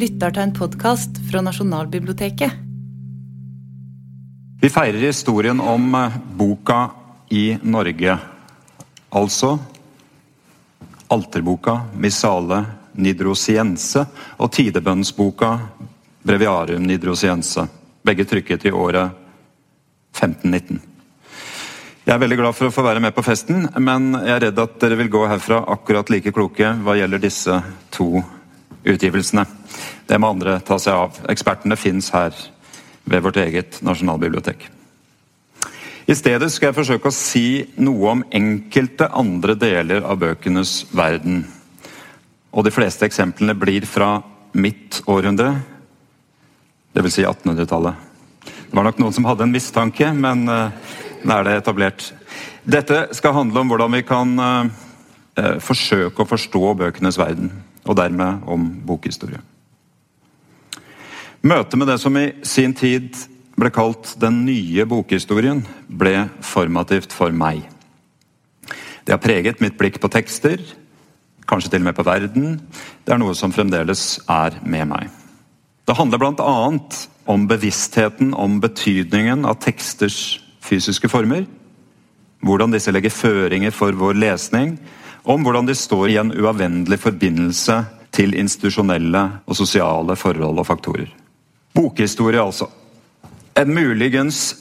lytter til en podkast fra Nasjonalbiblioteket. Vi feirer historien om eh, boka i Norge. Altså alterboka Missale Nidrosiense og tidebønnsboka Breviarium Nidrosiense. Begge trykket i året 1519. Jeg er veldig glad for å få være med på festen, men jeg er redd at dere vil gå herfra akkurat like kloke hva gjelder disse to utgivelsene. Det må andre ta seg av. Ekspertene fins her ved vårt eget nasjonalbibliotek. I stedet skal jeg forsøke å si noe om enkelte andre deler av bøkenes verden. Og de fleste eksemplene blir fra mitt århundre, dvs. Si 1800-tallet. Det var nok noen som hadde en mistanke, men uh, nå er det etablert. Dette skal handle om hvordan vi kan uh, forsøke å forstå bøkenes verden, og dermed om bokhistorie. Møtet med det som i sin tid ble kalt den nye bokhistorien, ble formativt for meg. Det har preget mitt blikk på tekster, kanskje til og med på verden. Det er noe som fremdeles er med meg. Det handler bl.a. om bevisstheten om betydningen av teksters fysiske former, hvordan disse legger føringer for vår lesning, om hvordan de står i en uavvendelig forbindelse til institusjonelle og sosiale forhold og faktorer. Bokhistorie, altså. En muligens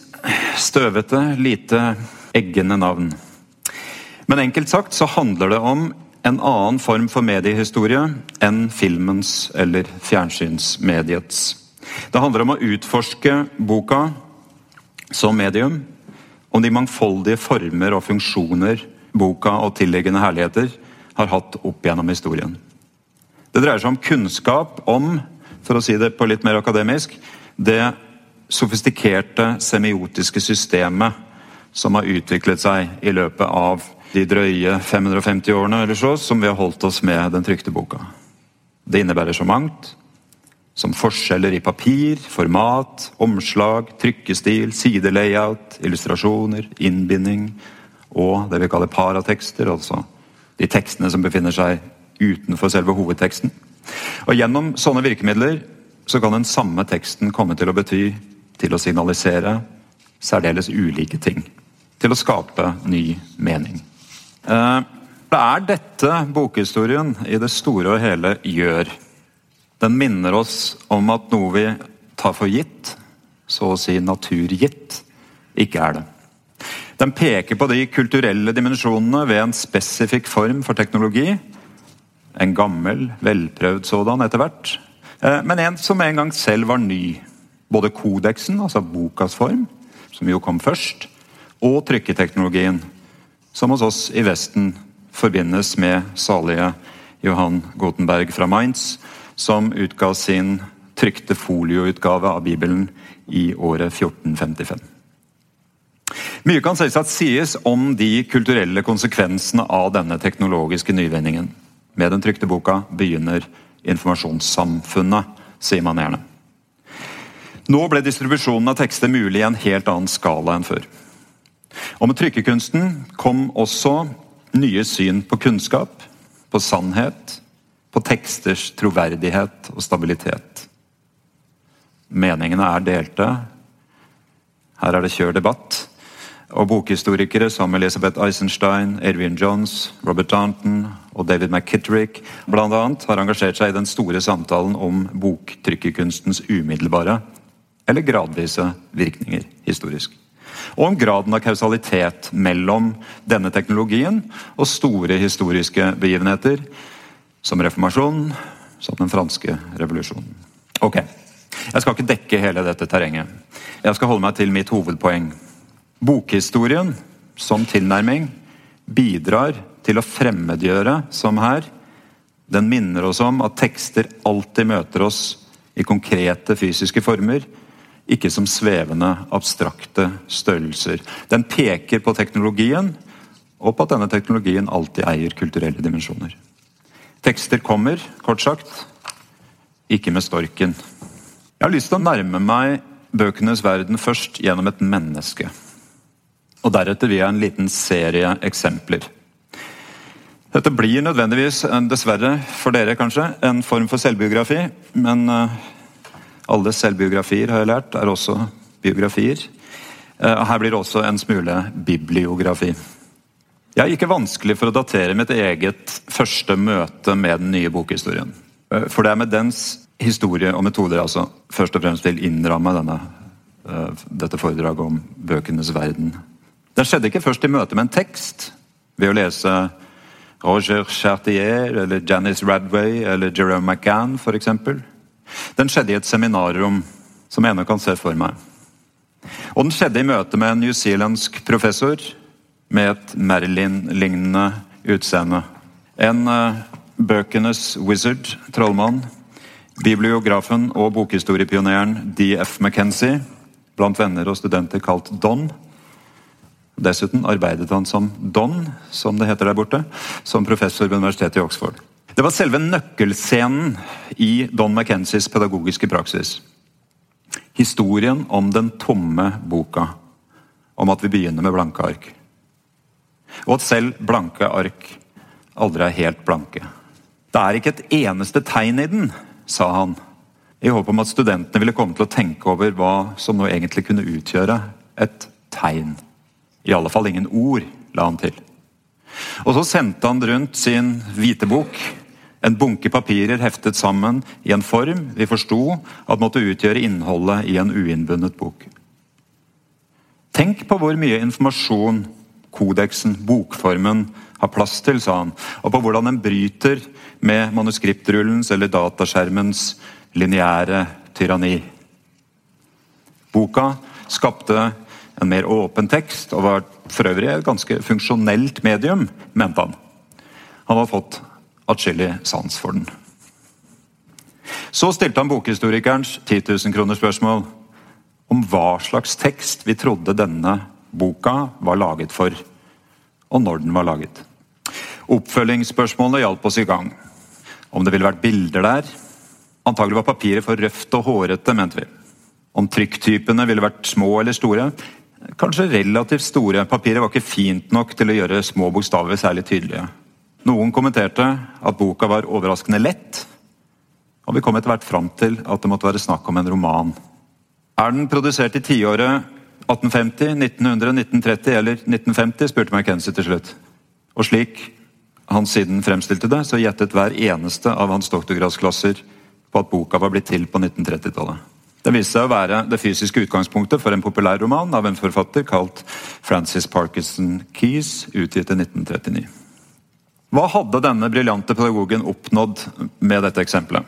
støvete, lite eggende navn. Men enkelt sagt så handler det om en annen form for mediehistorie enn filmens eller fjernsynsmediets. Det handler om å utforske boka som medium, om de mangfoldige former og funksjoner boka og tilliggende herligheter har hatt opp gjennom historien. Det dreier seg om kunnskap om for å si det på litt mer akademisk, det sofistikerte semiotiske systemet som har utviklet seg i løpet av de drøye 550 årene eller så, som vi har holdt oss med den trykte boka. Det innebærer så mangt. Som forskjeller i papir, format, omslag, trykkestil, sidelayout, illustrasjoner, innbinding og det vi kaller paratekster, altså de tekstene som befinner seg utenfor selve hovedteksten. Og Gjennom sånne virkemidler så kan den samme teksten komme til å bety, til å signalisere, særdeles ulike ting. Til å skape ny mening. Eh, det er dette bokhistorien i det store og hele gjør. Den minner oss om at noe vi tar for gitt, så å si naturgitt, ikke er det. Den peker på de kulturelle dimensjonene ved en spesifikk form for teknologi en gammel, velprøvd sådan etter hvert. Eh, men en som en gang selv var ny. Både kodeksen, altså bokas form, som jo kom først, og trykketeknologien, som hos oss i Vesten forbindes med salige Johan Gutenberg fra Mainz, som utga sin trykte folioutgave av Bibelen i året 1455. Mye kan selvsagt sies om de kulturelle konsekvensene av denne teknologiske nyvinningen. Med den trykte boka begynner informasjonssamfunnet, sier man gjerne. Nå ble distribusjonen av tekster mulig i en helt annen skala enn før. Og Med trykkekunsten kom også nye syn på kunnskap, på sannhet, på teksters troverdighet og stabilitet. Meningene er delte. Her er det kjør debatt. Og bokhistorikere som Elisabeth Eisenstein, Erwin Johns, Robert Darnton og David McKittrick annet, har engasjert seg i den store samtalen om boktrykkerkunstens umiddelbare eller gradvise virkninger historisk. Og om graden av kausalitet mellom denne teknologien og store historiske begivenheter, som reformasjonen, som den franske revolusjonen. Ok, Jeg skal ikke dekke hele dette terrenget. Jeg skal holde meg til mitt hovedpoeng. Bokhistorien som tilnærming bidrar til å fremmedgjøre, som her. Den minner oss om at tekster alltid møter oss i konkrete fysiske former, ikke som svevende, abstrakte størrelser. Den peker på teknologien, og på at denne teknologien alltid eier kulturelle dimensjoner. Tekster kommer, kort sagt, ikke med storken. Jeg har lyst til å nærme meg bøkenes verden først gjennom et menneske og deretter via en liten serie eksempler. Dette blir nødvendigvis, dessverre for dere kanskje, en form for selvbiografi. Men uh, alle selvbiografier, har jeg lært, er også biografier. Og her blir det også en smule bibliografi. Jeg er ikke vanskelig for å datere mitt eget første møte med den nye bokhistorien. For det er med dens historie og metoder altså først og fremst vil innramme denne, dette foredraget om bøkenes verden. Den skjedde ikke først i møte med en tekst, ved å lese Roger Chartier eller Janice Radway eller Jerome McCann f.eks. Den skjedde i et seminarrom som jeg ennå kan se for meg. Og den skjedde i møte med en newzealandsk professor med et Marilyn-lignende utseende. En uh, bøkenes wizard, trollmann, bibliografen og bokhistoriepioneren D.F. McKenzie, blant venner og studenter kalt Don, Dessuten arbeidet han som Don, som det heter der borte, som professor ved universitetet i Oxford. Det var selve nøkkelscenen i Don McKenzies pedagogiske praksis. Historien om den tomme boka, om at vi begynner med blanke ark. Og at selv blanke ark aldri er helt blanke. Det er ikke et eneste tegn i den, sa han, i håp om at studentene ville komme til å tenke over hva som nå egentlig kunne utgjøre et tegn. I alle fall ingen ord, la han til. Og så sendte han rundt sin hvite bok, en bunke papirer heftet sammen i en form vi forsto at måtte utgjøre innholdet i en uinnbundet bok. Tenk på hvor mye informasjon kodeksen, bokformen, har plass til, sa han, og på hvordan den bryter med manuskriptrullens eller dataskjermens lineære tyranni. Boka skapte en mer åpen tekst, og var for øvrig et ganske funksjonelt medium, mente han. Han hadde fått atskillig sans for den. Så stilte han bokhistorikerens 10 000 kroner spørsmål om hva slags tekst vi trodde denne boka var laget for, og når den var laget. Oppfølgingsspørsmålene hjalp oss i gang. Om det ville vært bilder der. Antagelig var papiret for røft og hårete, mente vi. Om trykktypene ville vært små eller store, kanskje relativt store. Papiret var ikke fint nok til å gjøre små bokstaver særlig tydelige. Noen kommenterte at boka var overraskende lett, og vi kom etter hvert fram til at det måtte være snakk om en roman. Er den produsert i tiåret 1850, 1900, 1930 eller 1950, spurte McKenzie til slutt. Og slik han siden fremstilte det, så gjettet hver eneste av hans doktorgradsklasser på at boka var blitt til på 1930-tallet. Det viste seg å være det fysiske utgangspunktet for en populærroman av en forfatter kalt Francis Parkinson Keys, utgitt i 1939. Hva hadde denne briljante pedagogen oppnådd med dette eksempelet?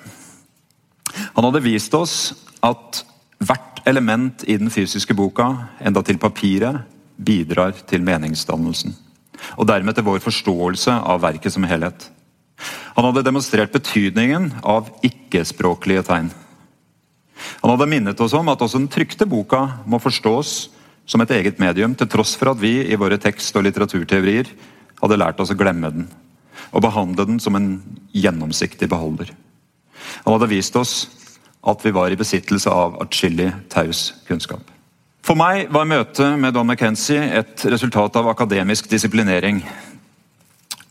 Han hadde vist oss at hvert element i den fysiske boka, enda til papiret, bidrar til meningsdannelsen. Og dermed til vår forståelse av verket som helhet. Han hadde demonstrert betydningen av ikke-språklige tegn. Han hadde minnet oss om at også den trykte boka må forstås som et eget medium, til tross for at vi i våre tekst- og litteraturteorier hadde lært oss å glemme den og behandle den som en gjennomsiktig beholder. Han hadde vist oss at vi var i besittelse av atskillig taus kunnskap. For meg var møtet med Don McKenzie et resultat av akademisk disiplinering.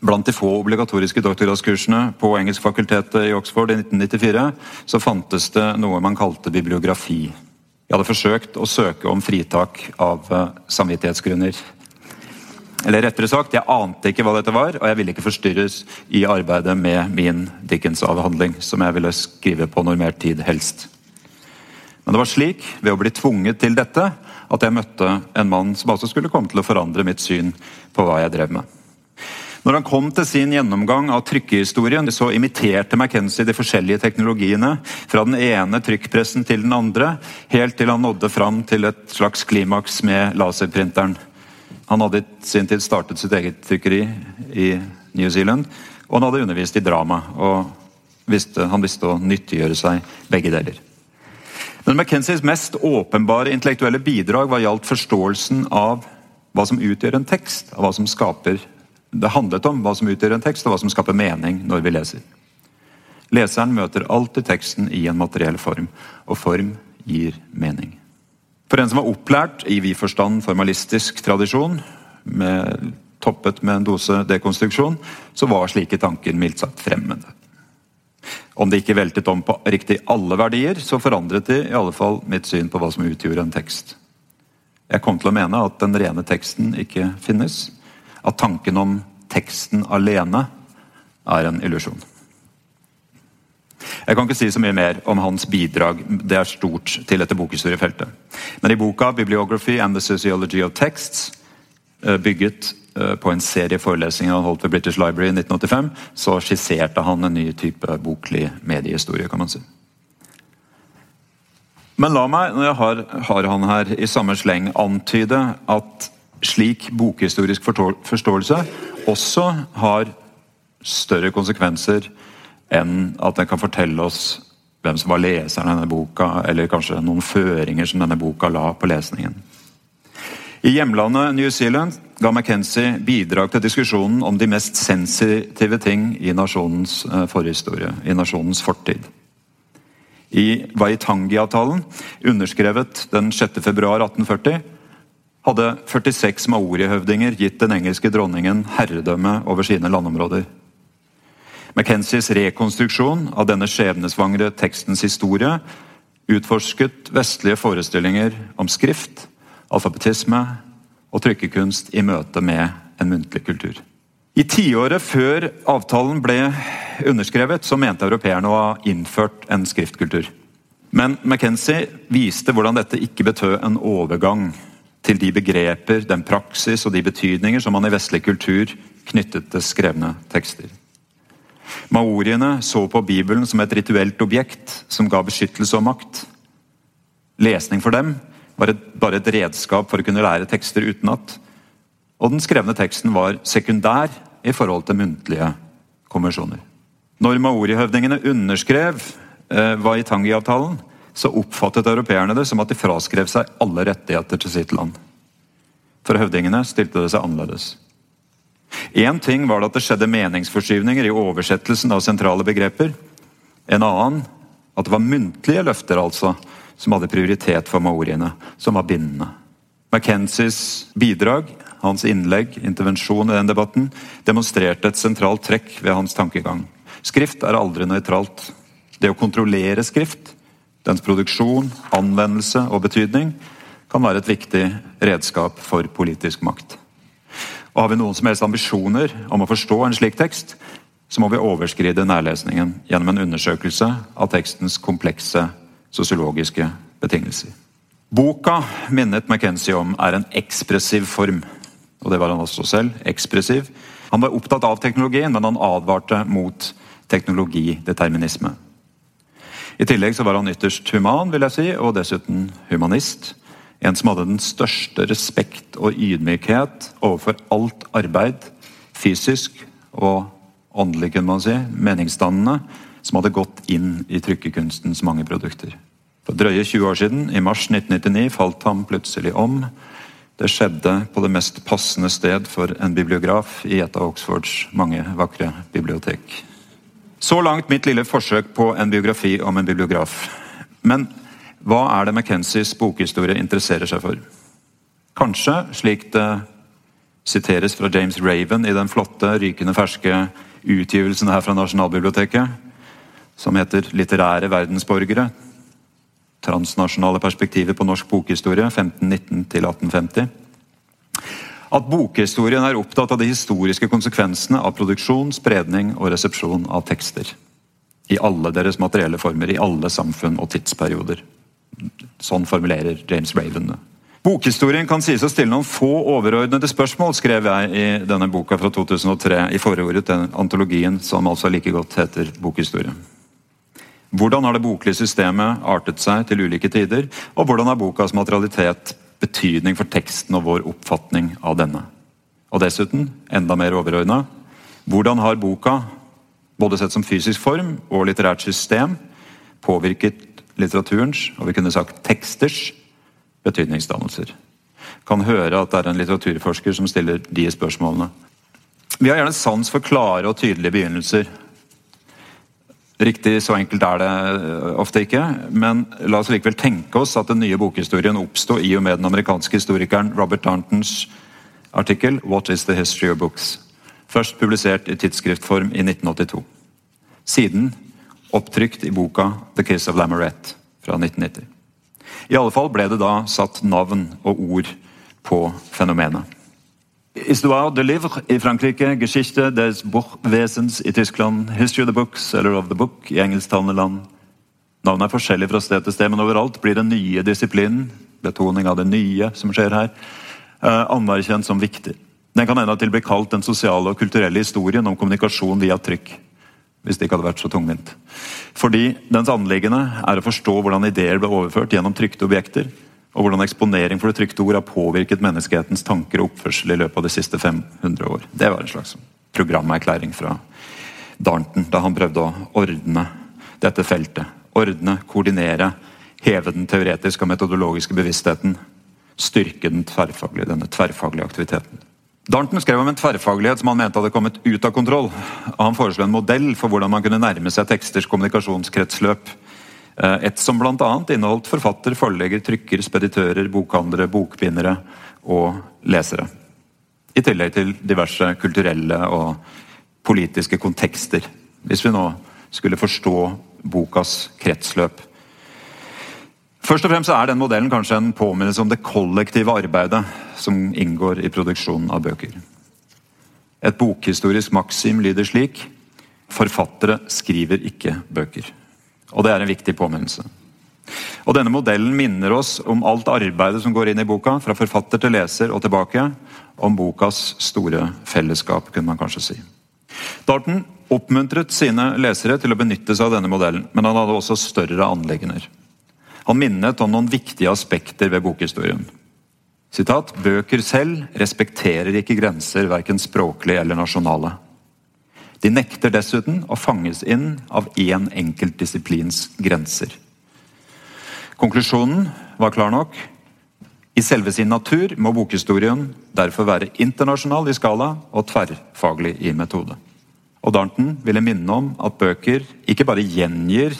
Blant de få obligatoriske doktorgradskursene på Engelskfakultetet i Oxford i 1994 så fantes det noe man kalte bibliografi. Jeg hadde forsøkt å søke om fritak av uh, samvittighetsgrunner. Eller rettere sagt, jeg ante ikke hva dette var, og jeg ville ikke forstyrres i arbeidet med min Dickens-avhandling, som jeg ville skrive på normert tid, helst. Men det var slik, ved å bli tvunget til dette, at jeg møtte en mann som altså skulle komme til å forandre mitt syn på hva jeg drev med. Når han kom til sin gjennomgang av trykkehistorien, så imiterte McKenzie de forskjellige teknologiene fra den ene trykkpressen til den andre, helt til han nådde fram til et slags klimaks med laserprinteren. Han hadde i sin tid startet sitt eget trykkeri i New Zealand, og han hadde undervist i drama. og visste, Han visste å nyttiggjøre seg begge deler. Men McKenzies mest åpenbare intellektuelle bidrag var gjaldt forståelsen av hva som utgjør en tekst, av hva som skaper det handlet om hva som utgjør en tekst, og hva som skaper mening når vi leser. Leseren møter alltid teksten i en materiell form, og form gir mening. For en som er opplært i vid forstand formalistisk tradisjon, med toppet med en dose dekonstruksjon, så var slike tanker mildt sagt fremmede. Om det ikke veltet om på riktig alle verdier, så forandret de i alle fall mitt syn på hva som utgjorde en tekst. Jeg kom til å mene at den rene teksten ikke finnes. At tanken om teksten alene er en illusjon. Jeg kan ikke si så mye mer om hans bidrag det er stort til dette bokhistoriefeltet. Men i boka 'Bibliography and the Sociology of Texts', eh, bygget eh, på en serie forelesninger han holdt ved British Library i 1985, så skisserte han en ny type boklig mediehistorie. kan man si. Men la meg, når jeg har, har han her i samme sleng, antyde at slik bokhistorisk forståelse også har større konsekvenser enn at den kan fortelle oss hvem som var leseren av denne boka, eller kanskje noen føringer som denne boka la på lesningen. I hjemlandet New Zealand ga McKenzie bidrag til diskusjonen om de mest sensitive ting i nasjonens eh, forhistorie, i nasjonens fortid. I Waitangi-avtalen, underskrevet den 6. februar 1840, hadde 46 maori-høvdinger gitt den engelske dronningen herredømme over sine landområder. McKenzies rekonstruksjon av denne skjebnesvangre tekstens historie utforsket vestlige forestillinger om skrift, alfabetisme og trykkekunst i møte med en muntlig kultur. I tiåret før avtalen ble underskrevet, så mente europeerne å ha innført en skriftkultur. Men McKenzie viste hvordan dette ikke betød en overgang til de begreper, den praksis og de betydninger som man i vestlig kultur knyttet til skrevne tekster. Maoriene så på Bibelen som et rituelt objekt som ga beskyttelse og makt. Lesning for dem var et, bare et redskap for å kunne lære tekster utenat. Og den skrevne teksten var sekundær i forhold til muntlige konvensjoner. Når maorihøvdingene underskrev eh, Waitangi-avtalen, så oppfattet europeerne det som at de fraskrev seg alle rettigheter til sitt land. For høvdingene stilte det seg annerledes. Én ting var det at det skjedde meningsforskyvninger i oversettelsen av sentrale begreper. En annen at det var muntlige løfter altså, som hadde prioritet for maoriene, som var bindende. McKenzies bidrag, hans innlegg, intervensjon i den debatten, demonstrerte et sentralt trekk ved hans tankegang. Skrift er aldri nøytralt. Det å kontrollere skrift, dens produksjon, anvendelse og betydning, kan være et viktig redskap for politisk makt. Og Har vi noen som helst ambisjoner om å forstå en slik tekst, så må vi overskride nærlesningen gjennom en undersøkelse av tekstens komplekse sosiologiske betingelser. Boka minnet McKenzie om er en ekspressiv form. Og det var han også selv. ekspressiv. Han var opptatt av teknologien, men han advarte mot teknologideterminisme. I tillegg så var han ytterst human, vil jeg si, og dessuten humanist. En som hadde den største respekt og ydmykhet overfor alt arbeid, fysisk og åndelig, kunne man si, meningsdannende, som hadde gått inn i trykkekunstens mange produkter. For drøye 20 år siden, i mars 1999, falt han plutselig om. Det skjedde på det mest passende sted for en bibliograf i et av Oxfords mange vakre bibliotek. Så langt mitt lille forsøk på en biografi om en bibliograf. Men hva er det McKenzies bokhistorie interesserer seg for? Kanskje, slik det siteres fra James Raven i den flotte, rykende ferske utgivelsen her fra Nasjonalbiblioteket, som heter 'Litterære verdensborgere'. Transnasjonale perspektiver på norsk bokhistorie 1519 1850. At bokhistorien er opptatt av de historiske konsekvensene av produksjon, spredning og resepsjon av tekster. I alle deres materielle former, i alle samfunn og tidsperioder. Sånn formulerer James Raven det. Bokhistorien kan sies å stille noen få overordnede spørsmål, skrev jeg i denne boka fra 2003, i forordet til antologien som altså like godt heter Bokhistorie. Hvordan har det boklige systemet artet seg til ulike tider, og hvordan har bokas materialitet betydning for teksten og vår oppfatning av denne? Og dessuten, enda mer overordna, hvordan har boka, både sett som fysisk form og litterært system, påvirket litteraturens, og vi kunne sagt teksters, betydningsdannelser. Kan høre at det er en litteraturforsker som stiller de spørsmålene. Vi har gjerne sans for klare og tydelige begynnelser. Riktig så enkelt er det eh, ofte ikke, men la oss likevel tenke oss at den nye bokhistorien oppsto i og med den amerikanske historikeren Robert Darntons artikkel 'What is the history of books?', først publisert i tidsskriftform i 1982. Siden opptrykt i boka 'The Kiss of Lamourette' fra 1990. I alle fall ble det da satt navn og ord på fenomenet. Histoire de livre i Frankrike, Geschichte des Buchwesens i Tyskland, History of the Books eller of the Book i engelsktalende land. Navnet er forskjellig fra sted til sted, men overalt blir den nye disiplinen, betoning av det nye som skjer her, eh, anerkjent som viktig. Den kan endatil bli kalt den sosiale og kulturelle historien om kommunikasjon via trykk. Hvis det ikke hadde vært så tungvint. Fordi dens anliggende er å forstå hvordan ideer ble overført gjennom trykte objekter, og hvordan eksponering for det trykte ord har påvirket menneskehetens tanker og oppførsel i løpet av de siste 500 år. Det var en slags programerklæring fra Darnton da han prøvde å ordne dette feltet. Ordne, koordinere, heve den teoretiske og metodologiske bevisstheten. Styrke den tverrfaglige, denne tverrfaglige aktiviteten. Darnton skrev om en tverrfaglighet som han mente hadde kommet ut av kontroll. Han foreslo en modell for hvordan man kunne nærme seg teksters kommunikasjonskretsløp et som bl.a. inneholdt forfatter, forlegger, trykker, speditører, bokhandlere, bokbindere og lesere. I tillegg til diverse kulturelle og politiske kontekster. Hvis vi nå skulle forstå bokas kretsløp. Først og fremst er den modellen kanskje en påminnelse om det kollektive arbeidet som inngår i produksjonen av bøker. Et bokhistorisk maksim lyder slik Forfattere skriver ikke bøker. Og det er en viktig påminnelse. Og Denne modellen minner oss om alt arbeidet som går inn i boka, fra forfatter til leser og tilbake, om bokas store fellesskap, kunne man kanskje si. Darton oppmuntret sine lesere til å benytte seg av denne modellen, men han hadde også større anleggener. Han minnet om noen viktige aspekter ved bokhistorien. Sitat, Bøker selv respekterer ikke grenser, verken språklige eller nasjonale. De nekter dessuten å fanges inn av én enkelt disiplins grenser. Konklusjonen var klar nok. I selve sin natur må bokhistorien derfor være internasjonal i skala og tverrfaglig i metode. Og Darnton ville minne om at bøker ikke bare gjengir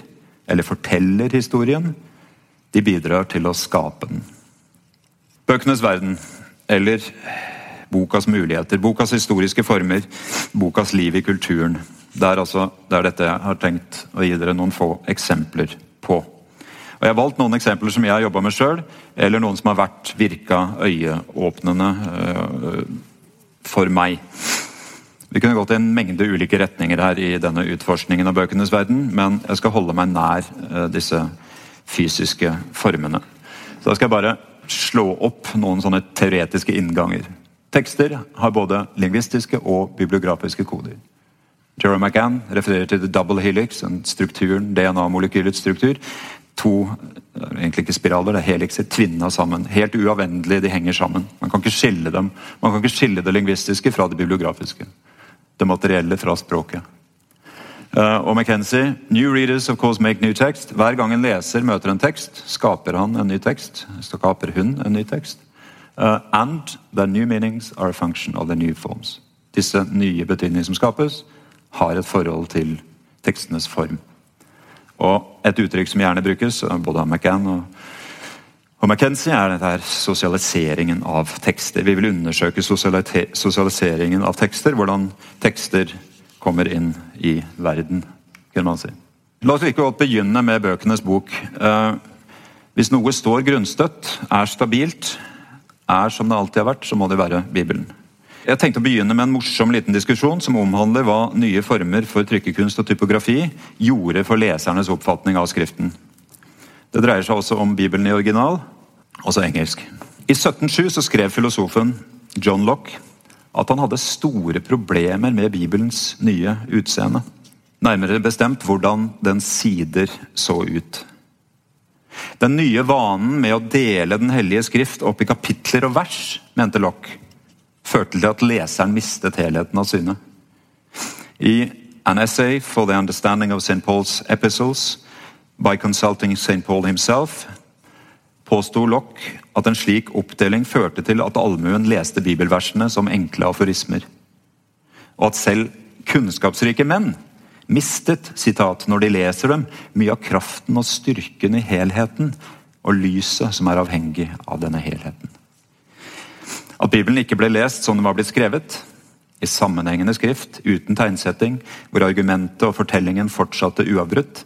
eller forteller historien, de bidrar til å skape den. Bøkenes verden, eller bokas muligheter, bokas historiske former, bokas liv i kulturen. Det er, altså, det er dette jeg har tenkt å gi dere noen få eksempler på. Og Jeg har valgt noen eksempler som jeg har jobba med sjøl, eller noen som har vært virka øyeåpnende øh, for meg. Vi kunne gått i en mengde ulike retninger her i denne utforskningen av bøkenes verden, men jeg skal holde meg nær øh, disse fysiske formene. Så da skal jeg bare slå opp noen sånne teoretiske innganger. Tekster har både lingvistiske og bibliografiske koder. Jerome McCann refererer til the double helix, en strukturen, DNA-molekylets struktur. To egentlig ikke spiraler, det er helixer tvinna sammen. Helt uavvendelig, de henger sammen. Man kan ikke skille dem. Man kan ikke skille det lingvistiske fra det bibliografiske. Det materielle fra språket. Uh, og McKenzie New readers of course make new text. Hver gang en leser møter en tekst, skaper han en ny tekst. Skaper hun en ny tekst. Uh, and the new meanings are a function of the new forms. Disse nye betydningene som skapes, har et forhold til tekstenes form. Og Et uttrykk som gjerne brukes, både av McCann og, og McKenzie, er dette her sosialiseringen av tekster. Vi vil undersøke sosialiseringen av tekster, hvordan tekster kommer inn i verden. kunne man si. La oss like godt begynne med bøkenes bok. Uh, hvis noe står grunnstøtt, er stabilt, er som det alltid har vært, så må det være Bibelen. Jeg tenkte å begynne med en morsom liten diskusjon som omhandler hva nye former for trykkekunst og typografi gjorde for lesernes oppfatning av Skriften. Det dreier seg også om Bibelen i original, altså engelsk. I 1707 så skrev filosofen John Locke at han hadde store problemer med Bibelens nye utseende. Nærmere bestemt hvordan dens sider så ut. Den nye vanen med å dele Den hellige skrift opp i kapitler og vers, mente Lock, førte til at leseren mistet helheten av syne. I An Essay for the Understanding of St. Paul's Epistles by Consulting St. Paul himself påsto Lock at en slik oppdeling førte til at allmuen leste bibelversene som enkle aforismer, og at selv kunnskapsrike menn mistet sitat, når de leser dem, mye av kraften og styrken i helheten og lyset som er avhengig av denne helheten. At Bibelen ikke ble lest som den var blitt skrevet, i sammenhengende skrift, uten tegnsetting, hvor argumentet og fortellingen fortsatte uavbrutt,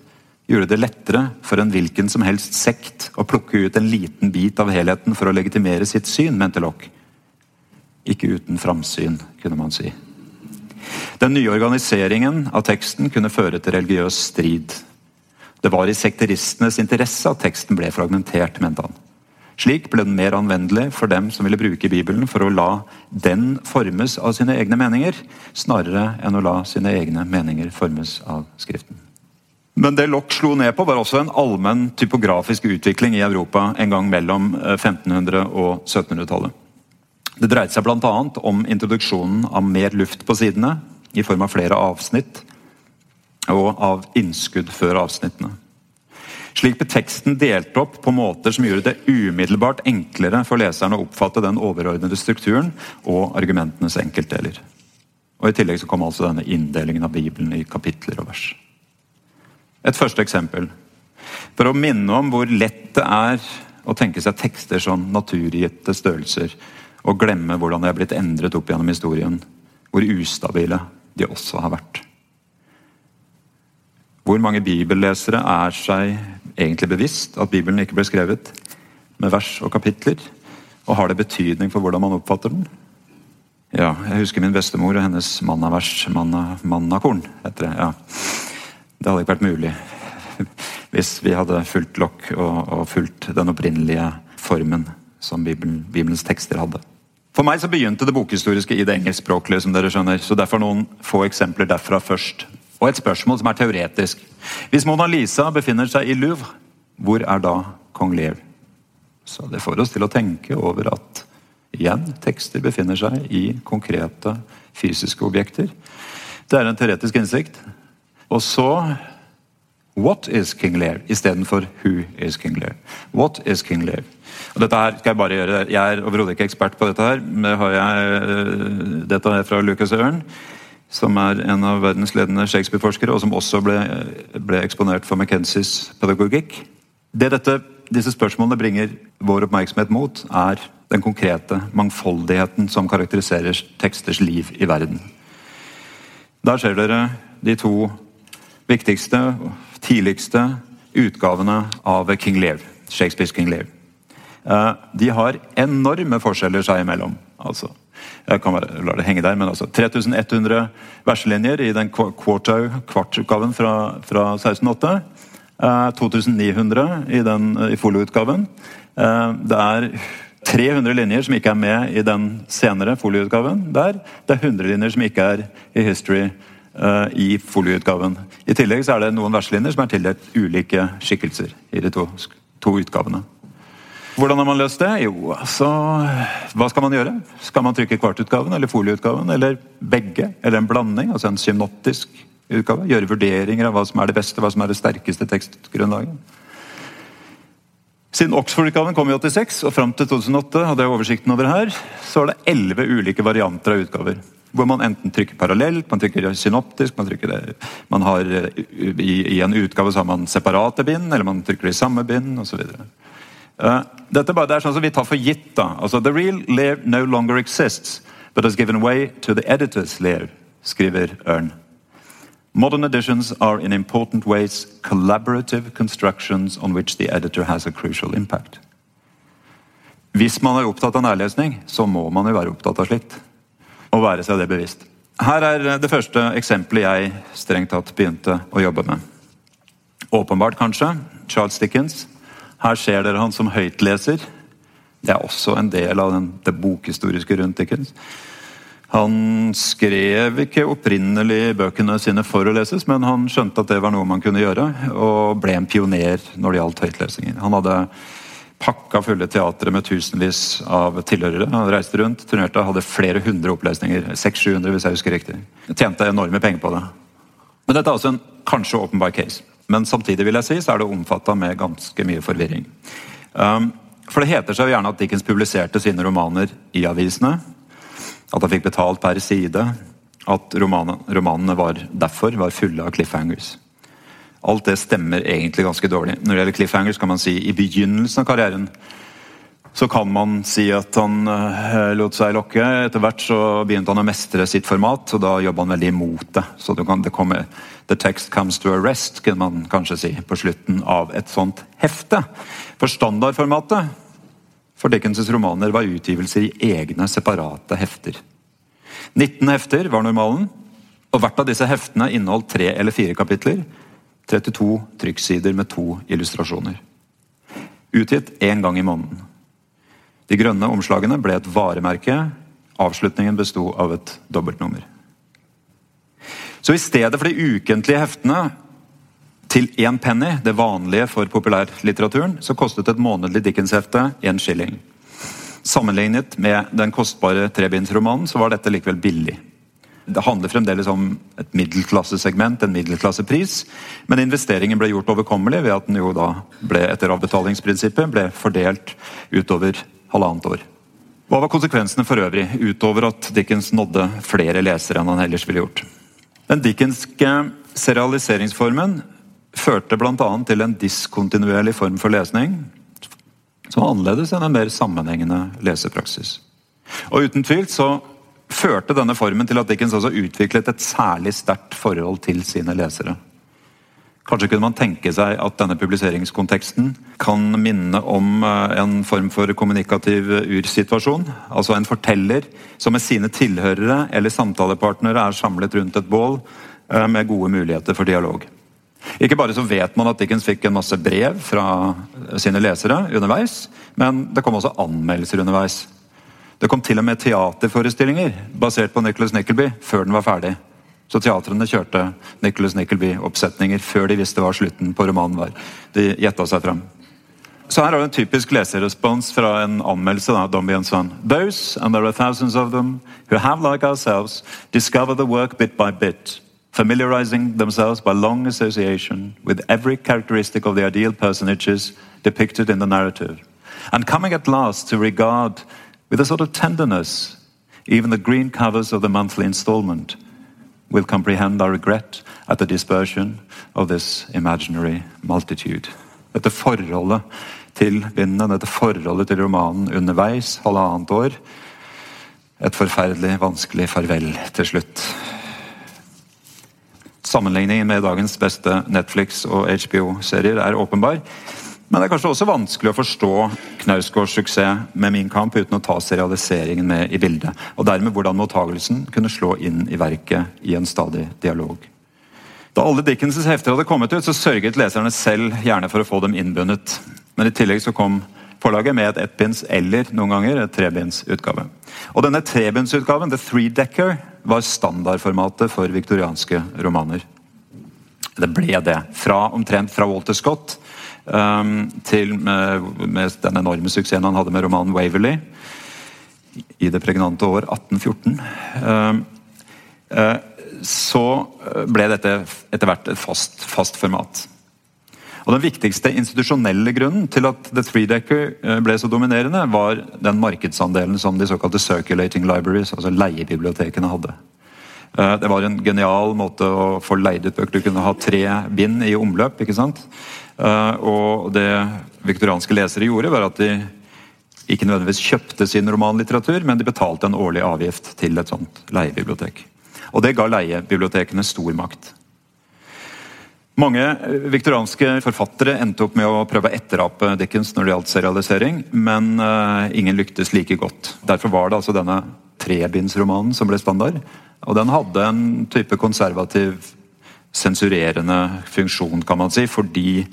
gjorde det lettere for en hvilken som helst sekt å plukke ut en liten bit av helheten for å legitimere sitt syn, mente Lock. Ikke uten framsyn, kunne man si. Den nye organiseringen av teksten kunne føre til religiøs strid. Det var i sekteristenes interesse at teksten ble fragmentert, mente han. Slik ble den mer anvendelig for dem som ville bruke Bibelen for å la den formes av sine egne meninger, snarere enn å la sine egne meninger formes av Skriften. Men det Lock slo ned på, var også en allmenn typografisk utvikling i Europa en gang mellom 1500- eh, og 1700-tallet. Det dreide seg bl.a. om introduksjonen av mer luft på sidene, i form av flere avsnitt, og av innskudd før avsnittene. Slik ble teksten delt opp på måter som gjorde det umiddelbart enklere for leseren å oppfatte den overordnede strukturen og argumentenes enkeltdeler. Og I tillegg så kom altså denne inndelingen av Bibelen i kapitler og vers. Et første eksempel. For å minne om hvor lett det er å tenke seg tekster som naturgitte størrelser, og glemme hvordan de er blitt endret opp gjennom historien. Hvor ustabile de også har vært. Hvor mange bibellesere er seg egentlig bevisst at Bibelen ikke ble skrevet med vers og kapitler? Og har det betydning for hvordan man oppfatter den? Ja, jeg husker min bestemor og hennes mannavers, manna, mannakorn, heter det. ja. Det hadde ikke vært mulig hvis vi hadde fulgt lokk og, og fulgt den opprinnelige formen som Bibelen, Bibelens tekster hadde. For meg så begynte det bokhistoriske i det engelskspråklige. som dere skjønner, så Derfor noen få eksempler derfra først. Og et spørsmål som er teoretisk. Hvis Mona Lisa befinner seg i Louvre, hvor er da kong Lev? Så det får oss til å tenke over at igjen, tekster befinner seg i konkrete fysiske objekter. Det er en teoretisk innsikt. Og så What is King Lear istedenfor Who is King Lear? What is King Lear? Og dette her skal Jeg bare gjøre. Jeg er overhodet ikke ekspert på dette. her, det jeg, eh, Dette er fra Lucas Ørn, som er en av verdens ledende Shakespeare-forskere, og som også ble, ble eksponert for McKenzies pedagogikk. Det dette, disse spørsmålene bringer vår oppmerksomhet mot, er den konkrete mangfoldigheten som karakteriserer teksters liv i verden. Der ser dere de to viktigste, tidligste utgavene av King Lear, Shakespeares King Lear. Eh, de har enorme forskjeller seg imellom. Altså, jeg kan bare la det henge der, men altså 3100 verselinjer i den kvartutgaven fra, fra 1608. 2900 eh, i, den, i folioutgaven. Eh, det er 300 linjer som ikke er med i den senere folioutgaven der. Det er 100 linjer som ikke er i history i folieutgaven. I tillegg så er det noen verselinjer som er tildelt ulike skikkelser i de to, to utgavene. Hvordan har man løst det? Jo, altså Hva skal man gjøre? Skal man trykke kvartutgaven eller folieutgaven? Eller begge? Eller en blanding? Altså en synoptisk utgave? Gjøre vurderinger av hva som er det beste, hva som er det sterkeste tekstgrunnlaget? Siden Oxford-utgaven kom i 86 og fram til 2008, hadde jeg oversikten over her, så er det elleve ulike varianter av utgaver. Hvor man enten trykker parallelt, man trykker synoptisk, man trykker det, man har i, i en utgave så har man separate bind, eller man trykker det i samme bind osv. Uh, dette bare, det er sånn som vi tar for gitt. da. Altså, The real lair no longer exists, but has given way to the editor's lair, skriver Ørn. Modern editions are in important ways collaborative constructions on which the editor has a crucial impact. Hvis man er opptatt av nærlesning, så må man jo være opptatt av slikt. Og være seg det bevisst. Her er det første eksempelet jeg strengt tatt begynte å jobbe med. Åpenbart, kanskje. Charles Dickens. Her ser dere han som høytleser. Det er også en del av den, det bokhistoriske rundt Dickens. Han skrev ikke opprinnelig bøkene sine for å leses, men han skjønte at det var noe man kunne gjøre, og ble en pioner når det gjaldt høytlesinger. Han hadde pakka fulle teatre med tusenvis av tilhørere. Han reiste rundt, turnerte, hadde flere hundre opplesninger. 600-700 hvis jeg husker riktig. Tjente enorme penger på det. Men dette er altså en kanskje åpenbar case. Men samtidig vil jeg si, så er det omfatta med ganske mye forvirring. Um, for det heter seg jo gjerne at Dickens publiserte sine romaner i avisene. At han fikk betalt per side. At romanene, romanene var, derfor var fulle av cliffhangers. Alt det stemmer egentlig ganske dårlig. Når det gjelder cliffhangers, kan man si i begynnelsen av karrieren så kan man si at han uh, lot seg lokke. Etter hvert så begynte han å mestre sitt format, og da jobba han veldig imot det. Så det kan, det kommer, The text comes to a rest, kunne man kanskje si, på slutten av et sånt hefte. For standardformatet for Dickens' romaner var utgivelser i egne, separate hefter. 19 hefter var normalen, og hvert av disse heftene inneholdt tre eller fire kapitler. 32 trykksider med to illustrasjoner. Utgitt én gang i måneden. De grønne omslagene ble et varemerke. Avslutningen besto av et dobbeltnummer. Så i stedet for de ukentlige heftene til én penny, det vanlige for populærlitteraturen, så kostet et månedlig Dickens-hefte én shilling. Sammenlignet med den kostbare trebindsromanen så var dette likevel billig. Det handler fremdeles om et middelklassesegment, en middelklassepris, men investeringen ble gjort overkommelig ved at den jo da ble etter avbetalingsprinsippet ble fordelt utover halvannet år. Hva var konsekvensene for øvrig, utover at Dickens nådde flere lesere enn han ellers ville gjort? Den dickenske serialiseringsformen førte bl.a. til en diskontinuerlig form for lesning, som var annerledes enn en mer sammenhengende lesepraksis. Og uten tvil så førte denne formen til at Dickens også utviklet et særlig sterkt forhold til sine lesere. Kanskje kunne man tenke seg at denne publiseringskonteksten kan minne om eh, en form for kommunikativ ursituasjon. Altså en forteller som med sine tilhørere eller samtalepartnere er samlet rundt et bål eh, med gode muligheter for dialog. Ikke bare så vet man at Dickens fikk en masse brev fra sine lesere underveis, men det kom også anmeldelser underveis. Det kom til og med teaterforestillinger basert på Nicholas Nickleby før den var ferdig. Så teatrene kjørte Nicholas Nickleby-oppsetninger før de visste hva slutten på romanen var. De gjetta seg frem. Så her har du en typisk leserrespons fra en anmeldelse. da, Don Bjørnsson. Those, and there are thousands of them, who have, like ourselves, discovered the work bit by bit, familiarizing themselves by long association with every characteristic of the ideal personages depicted in the narrative, and coming at last to regard with a sort of tenderness even the green covers of the monthly installment, will comprehend our regret at the dispersion of this imaginary multitude. Dette forholdet til vinden, dette forholdet til romanen underveis, halvannet år. Et forferdelig vanskelig farvel til slutt. Sammenligningen med dagens beste Netflix- og HBO-serier er åpenbar. Men det er kanskje også vanskelig å forstå Knausgårds suksess med Min kamp uten å ta serialiseringen med i bildet, og dermed hvordan mottagelsen kunne slå inn i verket i en stadig dialog. Da alle Dickens' hefter hadde kommet ut, så sørget leserne selv gjerne for å få dem innbundet. Men i tillegg så kom forlaget med et ettbinds eller noen ganger et trebindsutgave. Og denne trebindsutgaven, The Three Decker, var standardformatet for viktorianske romaner. Det ble det. Fra omtrent fra Walter Scott til med, med, den enorme suksessen han hadde med romanen 'Waverley' i det pregnante år 1814. Um, uh, så ble dette etter hvert et fast, fast, format. Og Den viktigste institusjonelle grunnen til at The Three Decker uh, ble så dominerende, var den markedsandelen som de såkalte circulating libraries, altså leiebibliotekene, hadde. Uh, det var en genial måte å få leid ut bøker. Du kunne ha tre bind i omløp. ikke sant? Eh, og det viktorianske lesere gjorde, var at de ikke nødvendigvis kjøpte sin romanlitteratur, men de betalte en årlig avgift til et sånt leiebibliotek. Og det ga leiebibliotekene stor makt. Mange eh, viktorianske forfattere endte opp med å prøve å etterape Dickens når det gjaldt serialisering, men uh, ingen lyktes like godt. Derfor var det altså denne trebindsromanen som ble standard. Og den hadde en type konservativ sensurerende funksjon, kan man si, fordi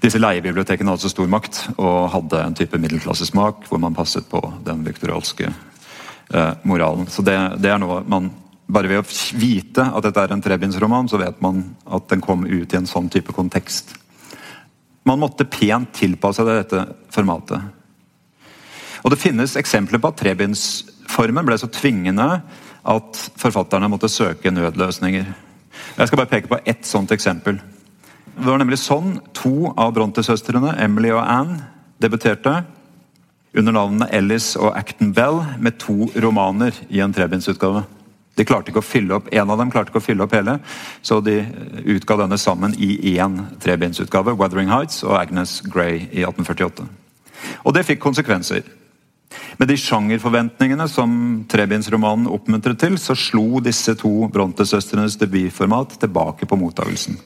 disse leiebibliotekene hadde så stor makt og hadde en type middelklassesmak hvor man passet på den viktorialske eh, moralen. Så det, det, er noe man Bare ved å vite at dette er en trebindsroman, så vet man at den kom ut i en sånn type kontekst. Man måtte pent tilpasse dette formatet. Og Det finnes eksempler på at trebindsformen ble så tvingende at forfatterne måtte søke nødløsninger. Jeg skal bare peke på ett sånt eksempel. Det var nemlig sånn to av Bronte-søstrene, Emily og Anne, debuterte under navnene Ellis og Acton Bell med to romaner i en trebindsutgave. De klarte ikke å fylle opp, En av dem klarte ikke å fylle opp hele, så de utga denne sammen i én trebindsutgave, 'Wuthering Heights' og 'Agnes Grey' i 1848. Og det fikk konsekvenser. Med de sjangerforventningene som trebindsromanen oppmuntret til, så slo disse to Bronte-søstrenes debutformat tilbake på mottagelsen.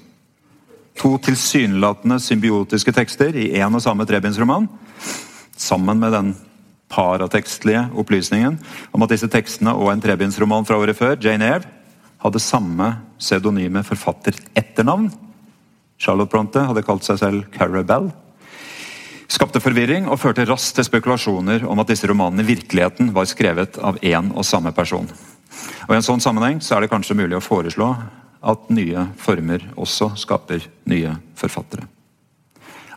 To tilsynelatende symbiotiske tekster i én og samme trebindsroman, sammen med den paratekstlige opplysningen om at disse tekstene og en trebindsroman fra året før, Jane Eyre, hadde samme pseudonyme forfatteretternavn. Charlotte Bronte hadde kalt seg selv Carabelle skapte forvirring og førte raskt til spekulasjoner om at disse romanene i virkeligheten var skrevet av én og samme person. Og I en sånn sammenheng så er det kanskje mulig å foreslå at nye former også skaper nye forfattere.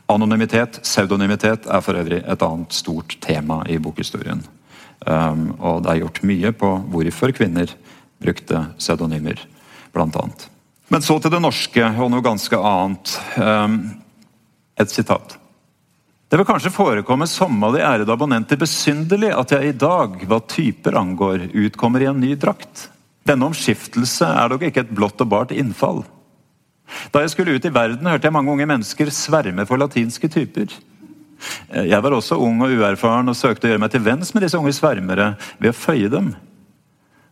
Anonymitet, pseudonymitet, er for øvrig et annet stort tema i bokhistorien. Um, og det er gjort mye på hvorfor kvinner brukte pseudonymer, bl.a. Men så til det norske og noe ganske annet. Um, et sitat. Det vil kanskje forekomme som av de ærede abonnenter besynderlig at jeg i dag, hva typer angår, utkommer i en ny drakt. Denne omskiftelse er dog ikke et blått og bart innfall. Da jeg skulle ut i verden, hørte jeg mange unge mennesker sverme for latinske typer. Jeg var også ung og uerfaren og søkte å gjøre meg til venns med disse unge svermere ved å føye dem.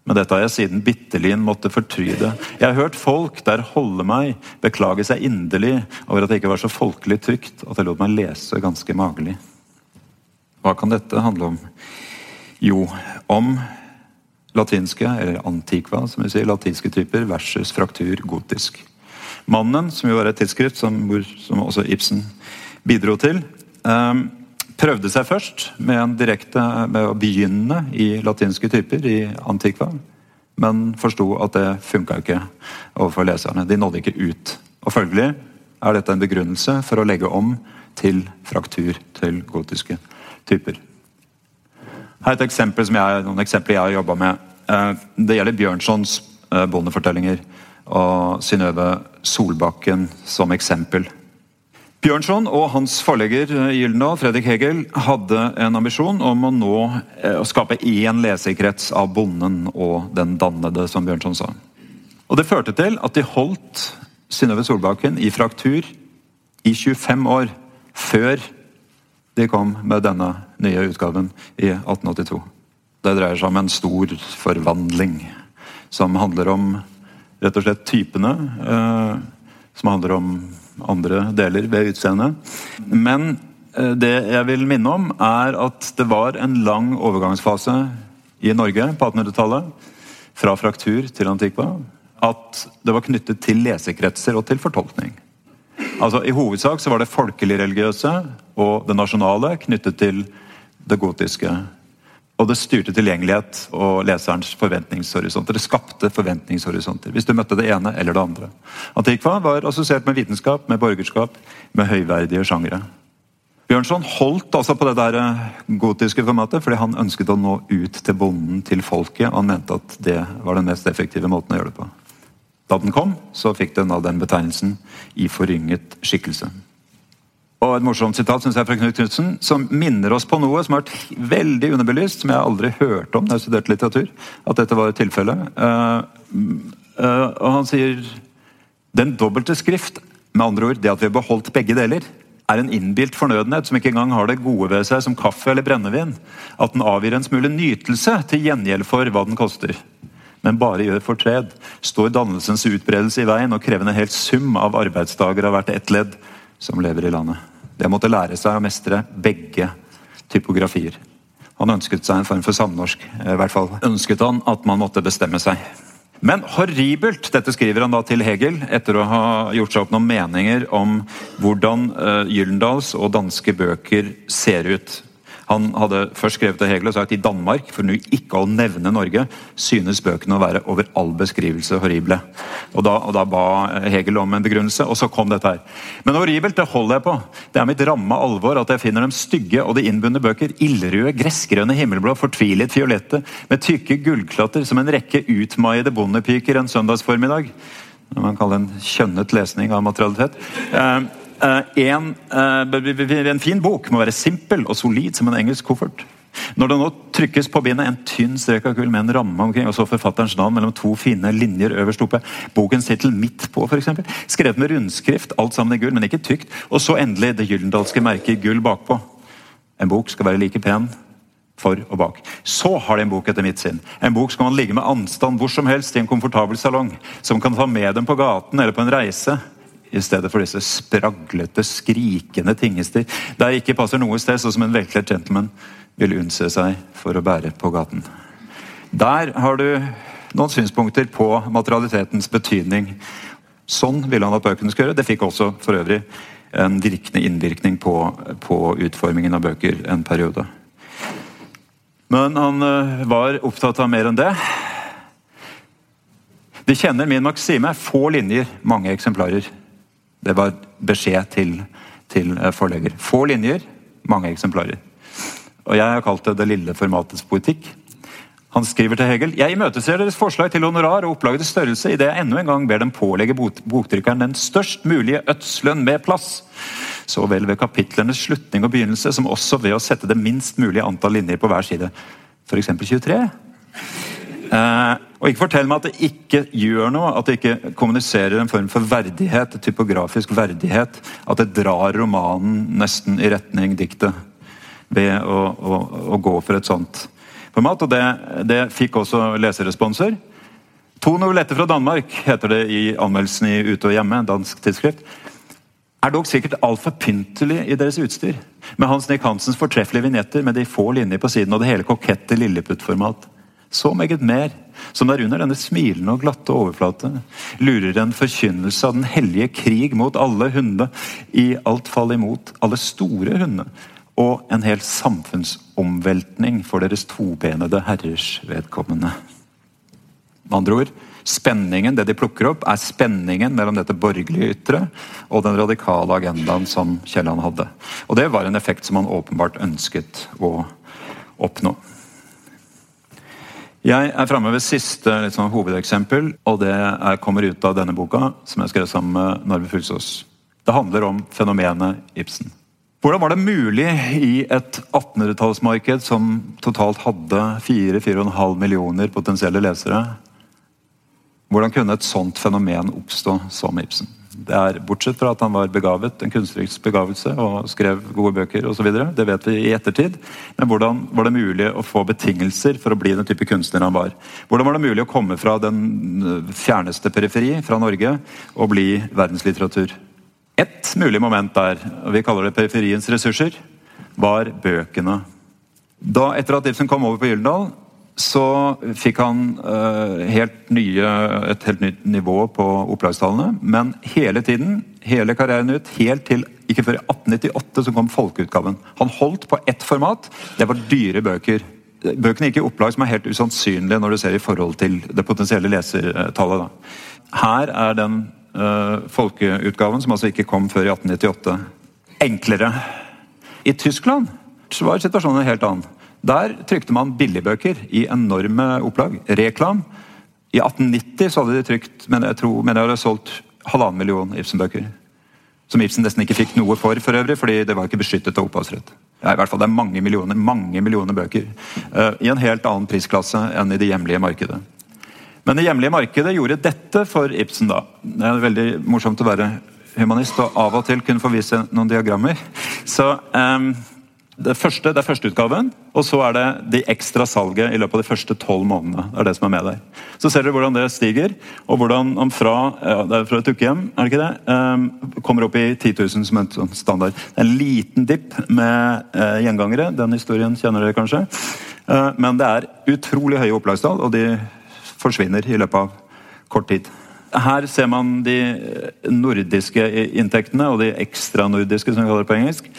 Men dette har jeg siden Bittelin måtte fortryde. Jeg har hørt folk der holde meg beklage seg inderlig over at det ikke var så folkelig trygt at jeg lot meg lese ganske magelig. Hva kan dette handle om? Jo, om latinske, eller antikva, som vi sier, latinske typer versus fraktur gotisk. Mannen, som jo var et tidsskrift som, som også Ibsen bidro til, um, prøvde seg først med, direkte, med å begynne i latinske typer i Antikva, men forsto at det funka ikke overfor leserne. De nådde ikke ut. Og Følgelig er dette en begrunnelse for å legge om til fraktur til gotiske typer. Her er et eksempel som jeg, noen eksempler jeg har jobba med. Eh, det gjelder Bjørnsons eh, bondefortellinger og Synnøve Solbakken som eksempel. Bjørnson og hans forlegger eh, Gyldendal, Fredrik Hegel, hadde en ambisjon om å nå eh, å skape én leserkrets av bonden og den dannede, som Bjørnson sa. Og Det førte til at de holdt Synnøve Solbakken i fraktur i 25 år før de kom med denne nye utgaven i 1882. Det dreier seg om en stor forvandling som handler om rett og slett typene. Eh, som handler om andre deler ved utseendet. Men eh, det jeg vil minne om, er at det var en lang overgangsfase i Norge på 1800-tallet. Fra fraktur til antikva. At det var knyttet til lesekretser og til fortolkning. Altså I hovedsak så var det folkelig-religiøse og det nasjonale knyttet til det gotiske og det styrte tilgjengelighet og leserens forventningshorisonter. Det skapte forventningshorisonter, hvis du møtte det ene eller det andre. Antikva var assosiert med vitenskap, med borgerskap, med høyverdige sjangere. Bjørnson holdt altså på det der eh, gotiske formatet fordi han ønsket å nå ut til bonden, til folket. og Han mente at det var den mest effektive måten å gjøre det på. Da den kom, så fikk den av den betegnelsen i forynget skikkelse. Og et morsomt sitat synes jeg fra Knut Knutsen, som minner oss på noe som har vært veldig underbelyst, som jeg aldri hørte om da jeg studerte litteratur. At dette var et tilfelle. Uh, uh, og han sier den dobbelte skrift, med andre ord det at vi har beholdt begge deler, er en innbilt fornødenhet som ikke engang har det gode ved seg som kaffe eller brennevin. At den avgir en smule nytelse til gjengjeld for hva den koster. Men bare gjør fortred. Står dannelsens utbredelse i veien og krever en hel sum av arbeidsdager av hvert ett ledd som lever i landet. Det måtte lære seg å mestre begge typografier. Han ønsket seg en form for samnorsk. I hvert fall ønsket han at man måtte bestemme seg. Men horribelt! Dette skriver han da til Hegel etter å ha gjort seg opp noen meninger om hvordan uh, Gyldendals og danske bøker ser ut. Han hadde først skrevet til Hegel og sagt i Danmark, for nå ikke å nevne Norge, synes bøkene å være over all beskrivelse horrible. Og da, og da, ba Hegel om en begrunnelse, og så kom dette her. Men horribelt, det holder jeg på. Det er mitt ramme alvor at jeg finner dem stygge og de innbundne bøker ildrøde, gressgrønne, himmelblå, fortvilet fiolette, med tykke gullklatter som en rekke utmaiede bondepiker en søndagsformiddag. Man kaller en kjønnet lesning av materialitet. Eh, en, eh, en, fin bok må være simpel og solid som en engelsk koffert. Når det nå trykkes på bindet en tynn strek av gull med en ramme omkring, og så forfatterens navn mellom to fine linjer øverst oppe, bokens tittel midt på, f.eks., skrevet med rundskrift, alt sammen i gull, men ikke tykt, og så endelig det gyldendalske merket i gull bakpå. En bok skal være like pen for og bak. Så har de en bok etter mitt sinn. En bok skal man ligge med anstand hvor som helst i en komfortabel salong. Som kan ta med dem på gaten eller på en reise. I stedet for disse spraglete, skrikende tingester der ikke passer noe sted, sånn som en velkledd gentleman vil unnse seg for å bære på gaten. Der har du noen synspunkter på materialitetens betydning. Sånn ville han at bøkene skulle gjøre. Det fikk også for øvrig en virkende innvirkning på, på utformingen av bøker en periode. Men han eh, var opptatt av mer enn det. De kjenner min maksime. Få linjer, mange eksemplarer. Det var beskjed til, til eh, forlegger. Få linjer, mange eksemplarer. Og Jeg har kalt det det lille formatets poetikk. Han skriver til Hegel jeg imøteser deres forslag til honorar og opplagets størrelse idet jeg enda en gang ber dem pålegge boktrykkeren den størst mulige ødslønn med plass. Så vel ved kapitlenes slutning og begynnelse som også ved å sette det minst mulige antall linjer på hver side. F.eks. 23. Eh, og ikke fortell meg at det ikke gjør noe, at det ikke kommuniserer en form for verdighet, typografisk verdighet. At det drar romanen nesten i retning diktet ved å, å, å gå for et sånt format. og Det, det fikk også leseresponser. To novelletter fra Danmark, heter det i anmeldelsen i Ute og Hjemme, dansk tidsskrift, er dog sikkert altfor pyntelig i deres utstyr. Med Hans Nick Hansens fortreffelige vignetter med de få linjer på siden og det hele kokette lilleputtformat. Så meget mer, som der under denne smilende og glatte overflate lurer en forkynnelse av den hellige krig mot alle hundene, i alt fall imot alle store hundene, og en hel samfunnsomveltning for deres tobenede herrers vedkommende. Med andre ord, spenningen, det de plukker opp, er spenningen mellom dette borgerlige ytre og den radikale agendaen som Kielland hadde. Og Det var en effekt som han åpenbart ønsket å oppnå. Jeg er framme ved siste liksom, hovedeksempel, og det er, kommer ut av denne boka, som jeg skrev sammen med Narve Fulsås. Det handler om fenomenet Ibsen. Hvordan var det mulig i et 1800-tallsmarked som totalt hadde 4-4,5 millioner potensielle lesere? Hvordan kunne et sånt fenomen oppstå som Ibsen? Det er, Bortsett fra at han var begavet, en kunstnerisk begavelse og skrev gode bøker osv. Det vet vi i ettertid. Men hvordan var det mulig å få betingelser for å bli den type kunstner han var? Hvordan var det mulig å komme fra den fjerneste periferi, fra Norge, og bli verdenslitteratur? Ett mulig moment der, og vi kaller det periferiens ressurser, var bøkene. Da, Etter at Ibsen kom over på Gyldendal, så fikk han uh, helt nye, et helt nytt nivå på opplagstallene. Men hele tiden, hele karrieren ut, helt til ikke før i 1898 så kom folkeutgaven. Han holdt på ett format. Det var dyre bøker. Bøkene gikk i opplag som er helt usannsynlige når du ser i forhold til det potensielle lesertallet. Da. Her er den uh, folkeutgaven, som altså ikke kom før i 1898, enklere. I Tyskland så var situasjonen helt annen. Der trykte man billigbøker i enorme opplag. Reklam. I 1890 så hadde de trykt men jeg tror, men jeg hadde solgt halvannen million Ibsen-bøker. Som Ibsen nesten ikke fikk noe for, for øvrig, fordi det var ikke beskyttet av opphavsrett. Ja, i hvert fall Det er mange millioner mange millioner bøker uh, i en helt annen prisklasse enn i det hjemlige markedet. Men det hjemlige markedet gjorde dette for Ibsen. da. Det er veldig morsomt å være humanist og av og til kunne få vise noen diagrammer. Så um, det, første, det er førsteutgaven, og så er det de ekstra salget i løpet av de første tolv månedene. Det er det som er med der. Så ser dere hvordan det stiger, og hvordan han fra, ja, det er fra et ukehjem er det ikke det, um, kommer opp i 10 000 som en sånn standard. En liten dipp med uh, gjengangere. Den historien kjenner dere kanskje. Uh, men det er utrolig høye opplagstall, og de forsvinner i løpet av kort tid. Her ser man de nordiske inntektene og de ekstranordiske, som vi kaller det på engelsk.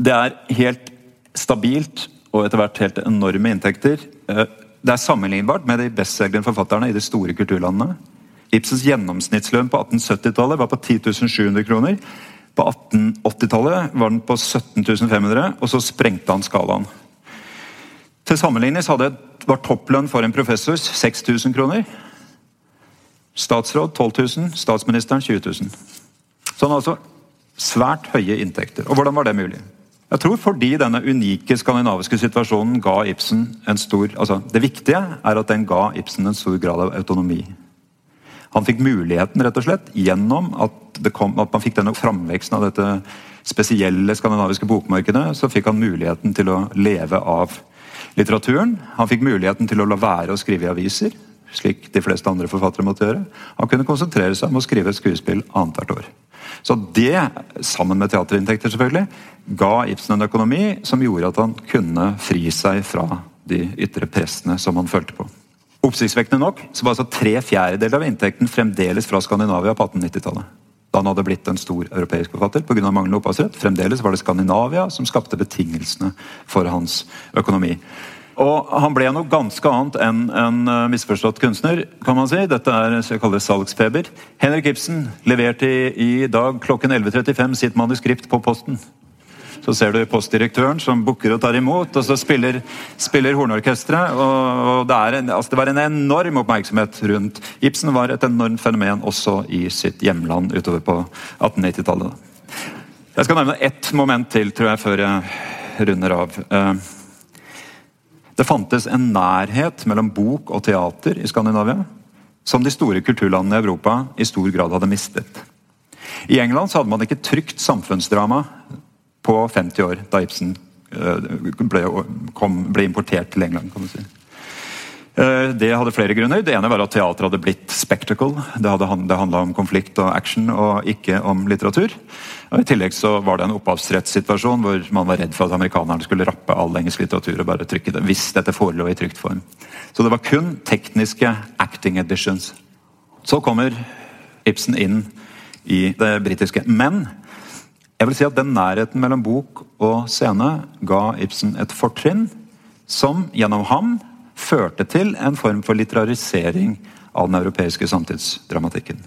Det er helt stabilt og etter hvert helt enorme inntekter. Eh, det er sammenlignbart med de bestselgende forfatterne i de store kulturlandene. Ibsens gjennomsnittslønn på 1870-tallet var på 10 700 kroner. På 1880-tallet var den på 17 500, og så sprengte han skalaen. Til sammenligning hadde var topplønn for en professor 6000 kroner. Statsråd 12 000, statsministeren 20 000. Sånn altså svært høye inntekter. Og hvordan var det mulig? Jeg tror fordi denne unike skandinaviske situasjonen ga Ibsen en stor altså Det viktige er at den ga Ibsen en stor grad av autonomi. Han fikk muligheten rett og slett gjennom at, kom, at man fikk denne framveksten av dette spesielle skandinaviske bokmarkedet. Så fikk han muligheten til å leve av litteraturen. Han fikk muligheten til å la være å skrive i aviser, slik de fleste andre forfattere måtte gjøre. Han kunne konsentrere seg om å skrive et skuespill annethvert år. Så det, sammen med teaterinntekter, selvfølgelig, ga Ibsen en økonomi som gjorde at han kunne fri seg fra de ytre pressene som han følte på. Oppsiktsvekkende nok så var altså tre fjerdedeler av inntekten fremdeles fra Skandinavia på 1890-tallet. Da han hadde blitt en stor europeisk forfatter pga. manglende opphavsrett. Fremdeles var det Skandinavia som skapte betingelsene for hans økonomi. Og han ble noe ganske annet enn en eh, misforstått kunstner. kan man si. Dette er så jeg kaller salgsfeber. Henrik Ibsen leverte i, i dag klokken 11.35 sitt manuskript på posten. Så ser du postdirektøren som booker og tar imot, og så spiller, spiller hornorkesteret. Og, og det, en, altså det, var en enorm oppmerksomhet rundt Ibsen. var et enormt fenomen også i sitt hjemland utover på 1890-tallet. Jeg skal nevne ett moment til tror jeg, før jeg runder av. Det fantes en nærhet mellom bok og teater i Skandinavia som de store kulturlandene i Europa i stor grad hadde mistet. I England hadde man ikke trygt samfunnsdrama på 50 år, da Ibsen eh, ble, kom, ble importert til England. kan man si. Eh, det hadde flere grunner. Det ene var at teater hadde blitt spectacle. Det, hadde, det handla om konflikt og action, og ikke om litteratur. Og I tillegg så var det en opphavsrettssituasjon hvor man var redd for at amerikanerne skulle rappe all engelsk litteratur og bare trykke det, hvis dette forelå i trykt form. Så det var kun tekniske acting editions. Så kommer Ibsen inn i det britiske. Men jeg vil si at den nærheten mellom bok og scene ga Ibsen et fortrinn som gjennom ham førte til en form for litterarisering av den europeiske samtidsdramatikken.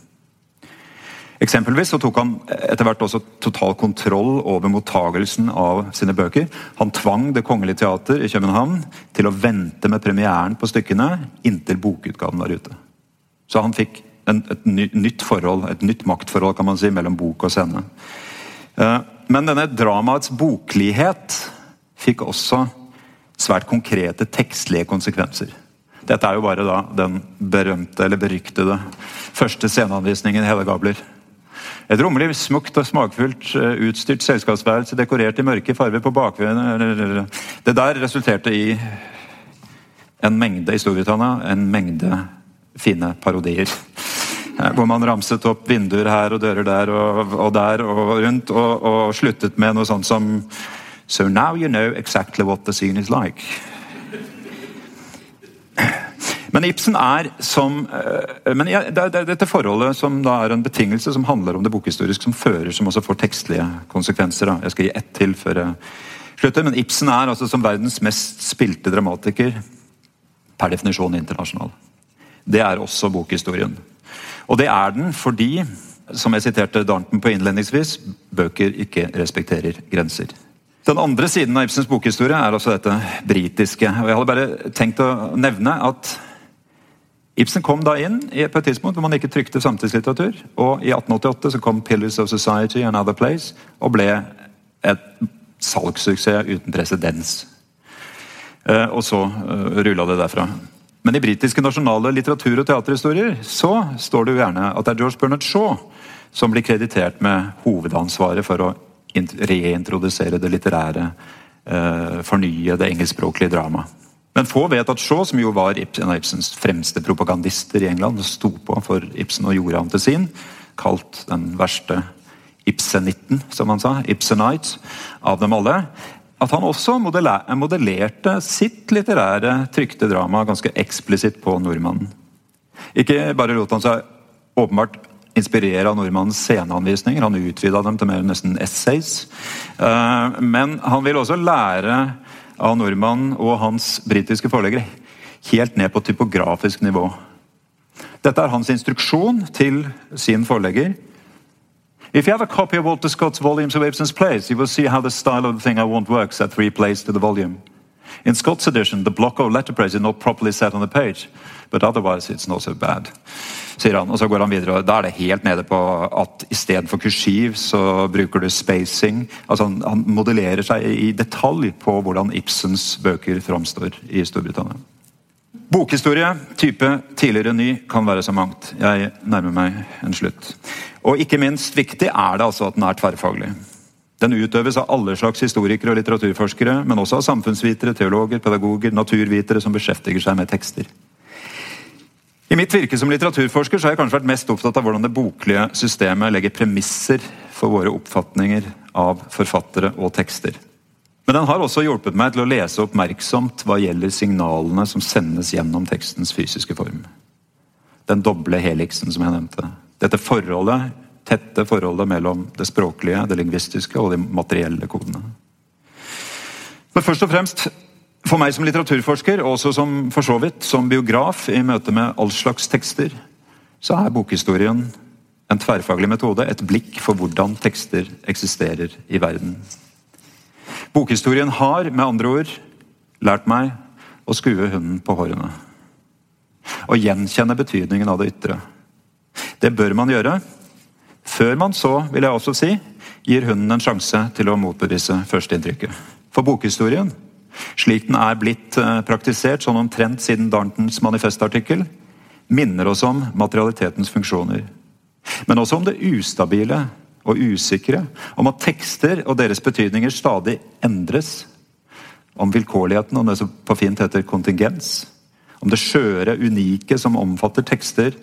Eksempelvis så tok han etter hvert også total kontroll over mottagelsen av sine bøker. Han tvang Det Kongelige Teater i København til å vente med premieren på stykkene inntil bokutgaven var ute. Så han fikk en, et nytt forhold, et nytt maktforhold kan man si, mellom bok og scene. Eh, men denne dramaets boklighet fikk også svært konkrete tekstlige konsekvenser. Dette er jo bare da den berømte eller beryktede første sceneanvisningen i Helle Gabler. Et rommelig, smukt og smakfullt eh, utstyrt selskapsværelse dekorert i mørke farger på bakveien Det der resulterte i en mengde i Storbritannia, en mengde fine parodier. Eh, hvor man ramset opp vinduer her og dører der og, og der og rundt, og, og sluttet med noe sånt som So now you know exactly what the scene is like. Men Ibsen er som eh, men det er dette forholdet som da er en betingelse som handler om det bokhistoriske, som fører, som også får tekstlige konsekvenser. Da. Jeg skal gi ett til før jeg slutter. Men Ibsen er altså som verdens mest spilte dramatiker per definisjon internasjonal. Det er også bokhistorien. Og det er den fordi, som jeg siterte Darnton på innledningsvis, bøker ikke respekterer grenser. Den andre siden av Ibsens bokhistorie er altså dette britiske. Og Jeg hadde bare tenkt å nevne at Ibsen kom da inn på et tidspunkt hvor man ikke trykte samtidslitteratur. Og i 1888 så kom 'Pillars of Society and Other Place' og ble et salgssuksess uten presedens. Eh, og så uh, rulla det derfra. Men i britiske nasjonale litteratur- og teaterhistorier så står det jo gjerne at det er George Bernard Shaw som blir kreditert med hovedansvaret for å reintrodusere det litterære, uh, fornye det engelskspråklige dramaet. Men få vet at Shaw, som jo var en av Ibsens fremste propagandister i England, sto på for Ibsen og gjorde ham til sin, kalt den verste Ibsenitten, som han sa, Ibsenite, av dem alle. At han også modellerte sitt litterære trykte drama ganske eksplisitt på nordmannen. Ikke bare lot han seg åpenbart inspirere av nordmannens sceneanvisninger, han utvida dem til mer nesten essays. Eh, men han vil også lære av nordmannen og hans britiske forleggere. Helt ned på typografisk nivå. Dette er hans instruksjon til sin forlegger. If you have a copy of Walter Scott's volumes of Ibsen's plays, you will see how the style of the thing I want works at three plays to the volume. In Scott's edition, the block of letterpress is not properly set on the page, but otherwise it's not so bad sier han. Og så går han videre, og da er det helt nede på at istedenfor kursiv så bruker du spacing. Altså han, han, modellerer seg i detalj på hvordan Ibsens bøker framstår i Storbritannia. Bokhistorie, type tidligere ny, kan være så mangt. Jeg nærmer meg en slutt. Og ikke minst viktig er det altså at den er tverrfaglig. Den utøves av alle slags historikere og litteraturforskere, men også av samfunnsvitere, teologer, pedagoger, naturvitere som beskjeftiger seg med tekster. I mitt virke som litteraturforsker så har jeg kanskje vært mest opptatt av hvordan det boklige systemet legger premisser for våre oppfatninger av forfattere og tekster. Men den har også hjulpet meg til å lese oppmerksomt hva gjelder signalene som sendes gjennom tekstens fysiske form. Den doble heliksen som jeg nevnte. Dette forholdet, tette forholdet mellom det språklige, det lingvistiske og de materielle kodene. Men først og fremst, for meg som litteraturforsker, og også som, for så vidt som biograf i møte med all slags tekster, så er bokhistorien en tverrfaglig metode, et blikk for hvordan tekster eksisterer i verden. Bokhistorien har med andre ord lært meg å skue hunden på hårene. Å gjenkjenne betydningen av det ytre. Det bør man gjøre. Før man så, vil jeg også si, gir hunden en sjanse til å motbevise førsteinntrykket. For bokhistorien, slik den er blitt eh, praktisert sånn omtrent siden Darntons manifestartikkel, minner oss om materialitetens funksjoner. Men også om det ustabile og usikre, om at tekster og deres betydninger stadig endres, om vilkårligheten og det som på fint heter kontingens, om det skjøre, unike som omfatter tekster,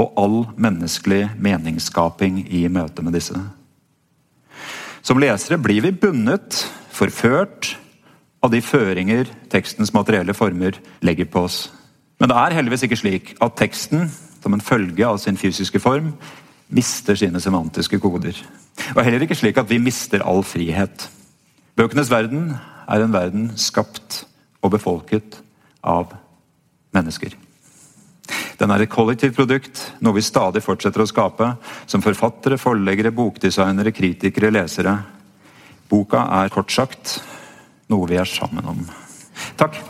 og all menneskelig meningsskaping i møte med disse. Som lesere blir vi bundet, forført, av de føringer tekstens materielle former legger på oss. Men det er heldigvis ikke slik at teksten, som en følge av sin fysiske form, mister sine semantiske koder. Og heller ikke slik at vi mister all frihet. Bøkenes verden er en verden skapt og befolket av mennesker. Den er et kollektivt produkt, noe vi stadig fortsetter å skape, som forfattere, forleggere, bokdesignere, kritikere, lesere. Boka er kort sagt noe vi er sammen om. Takk.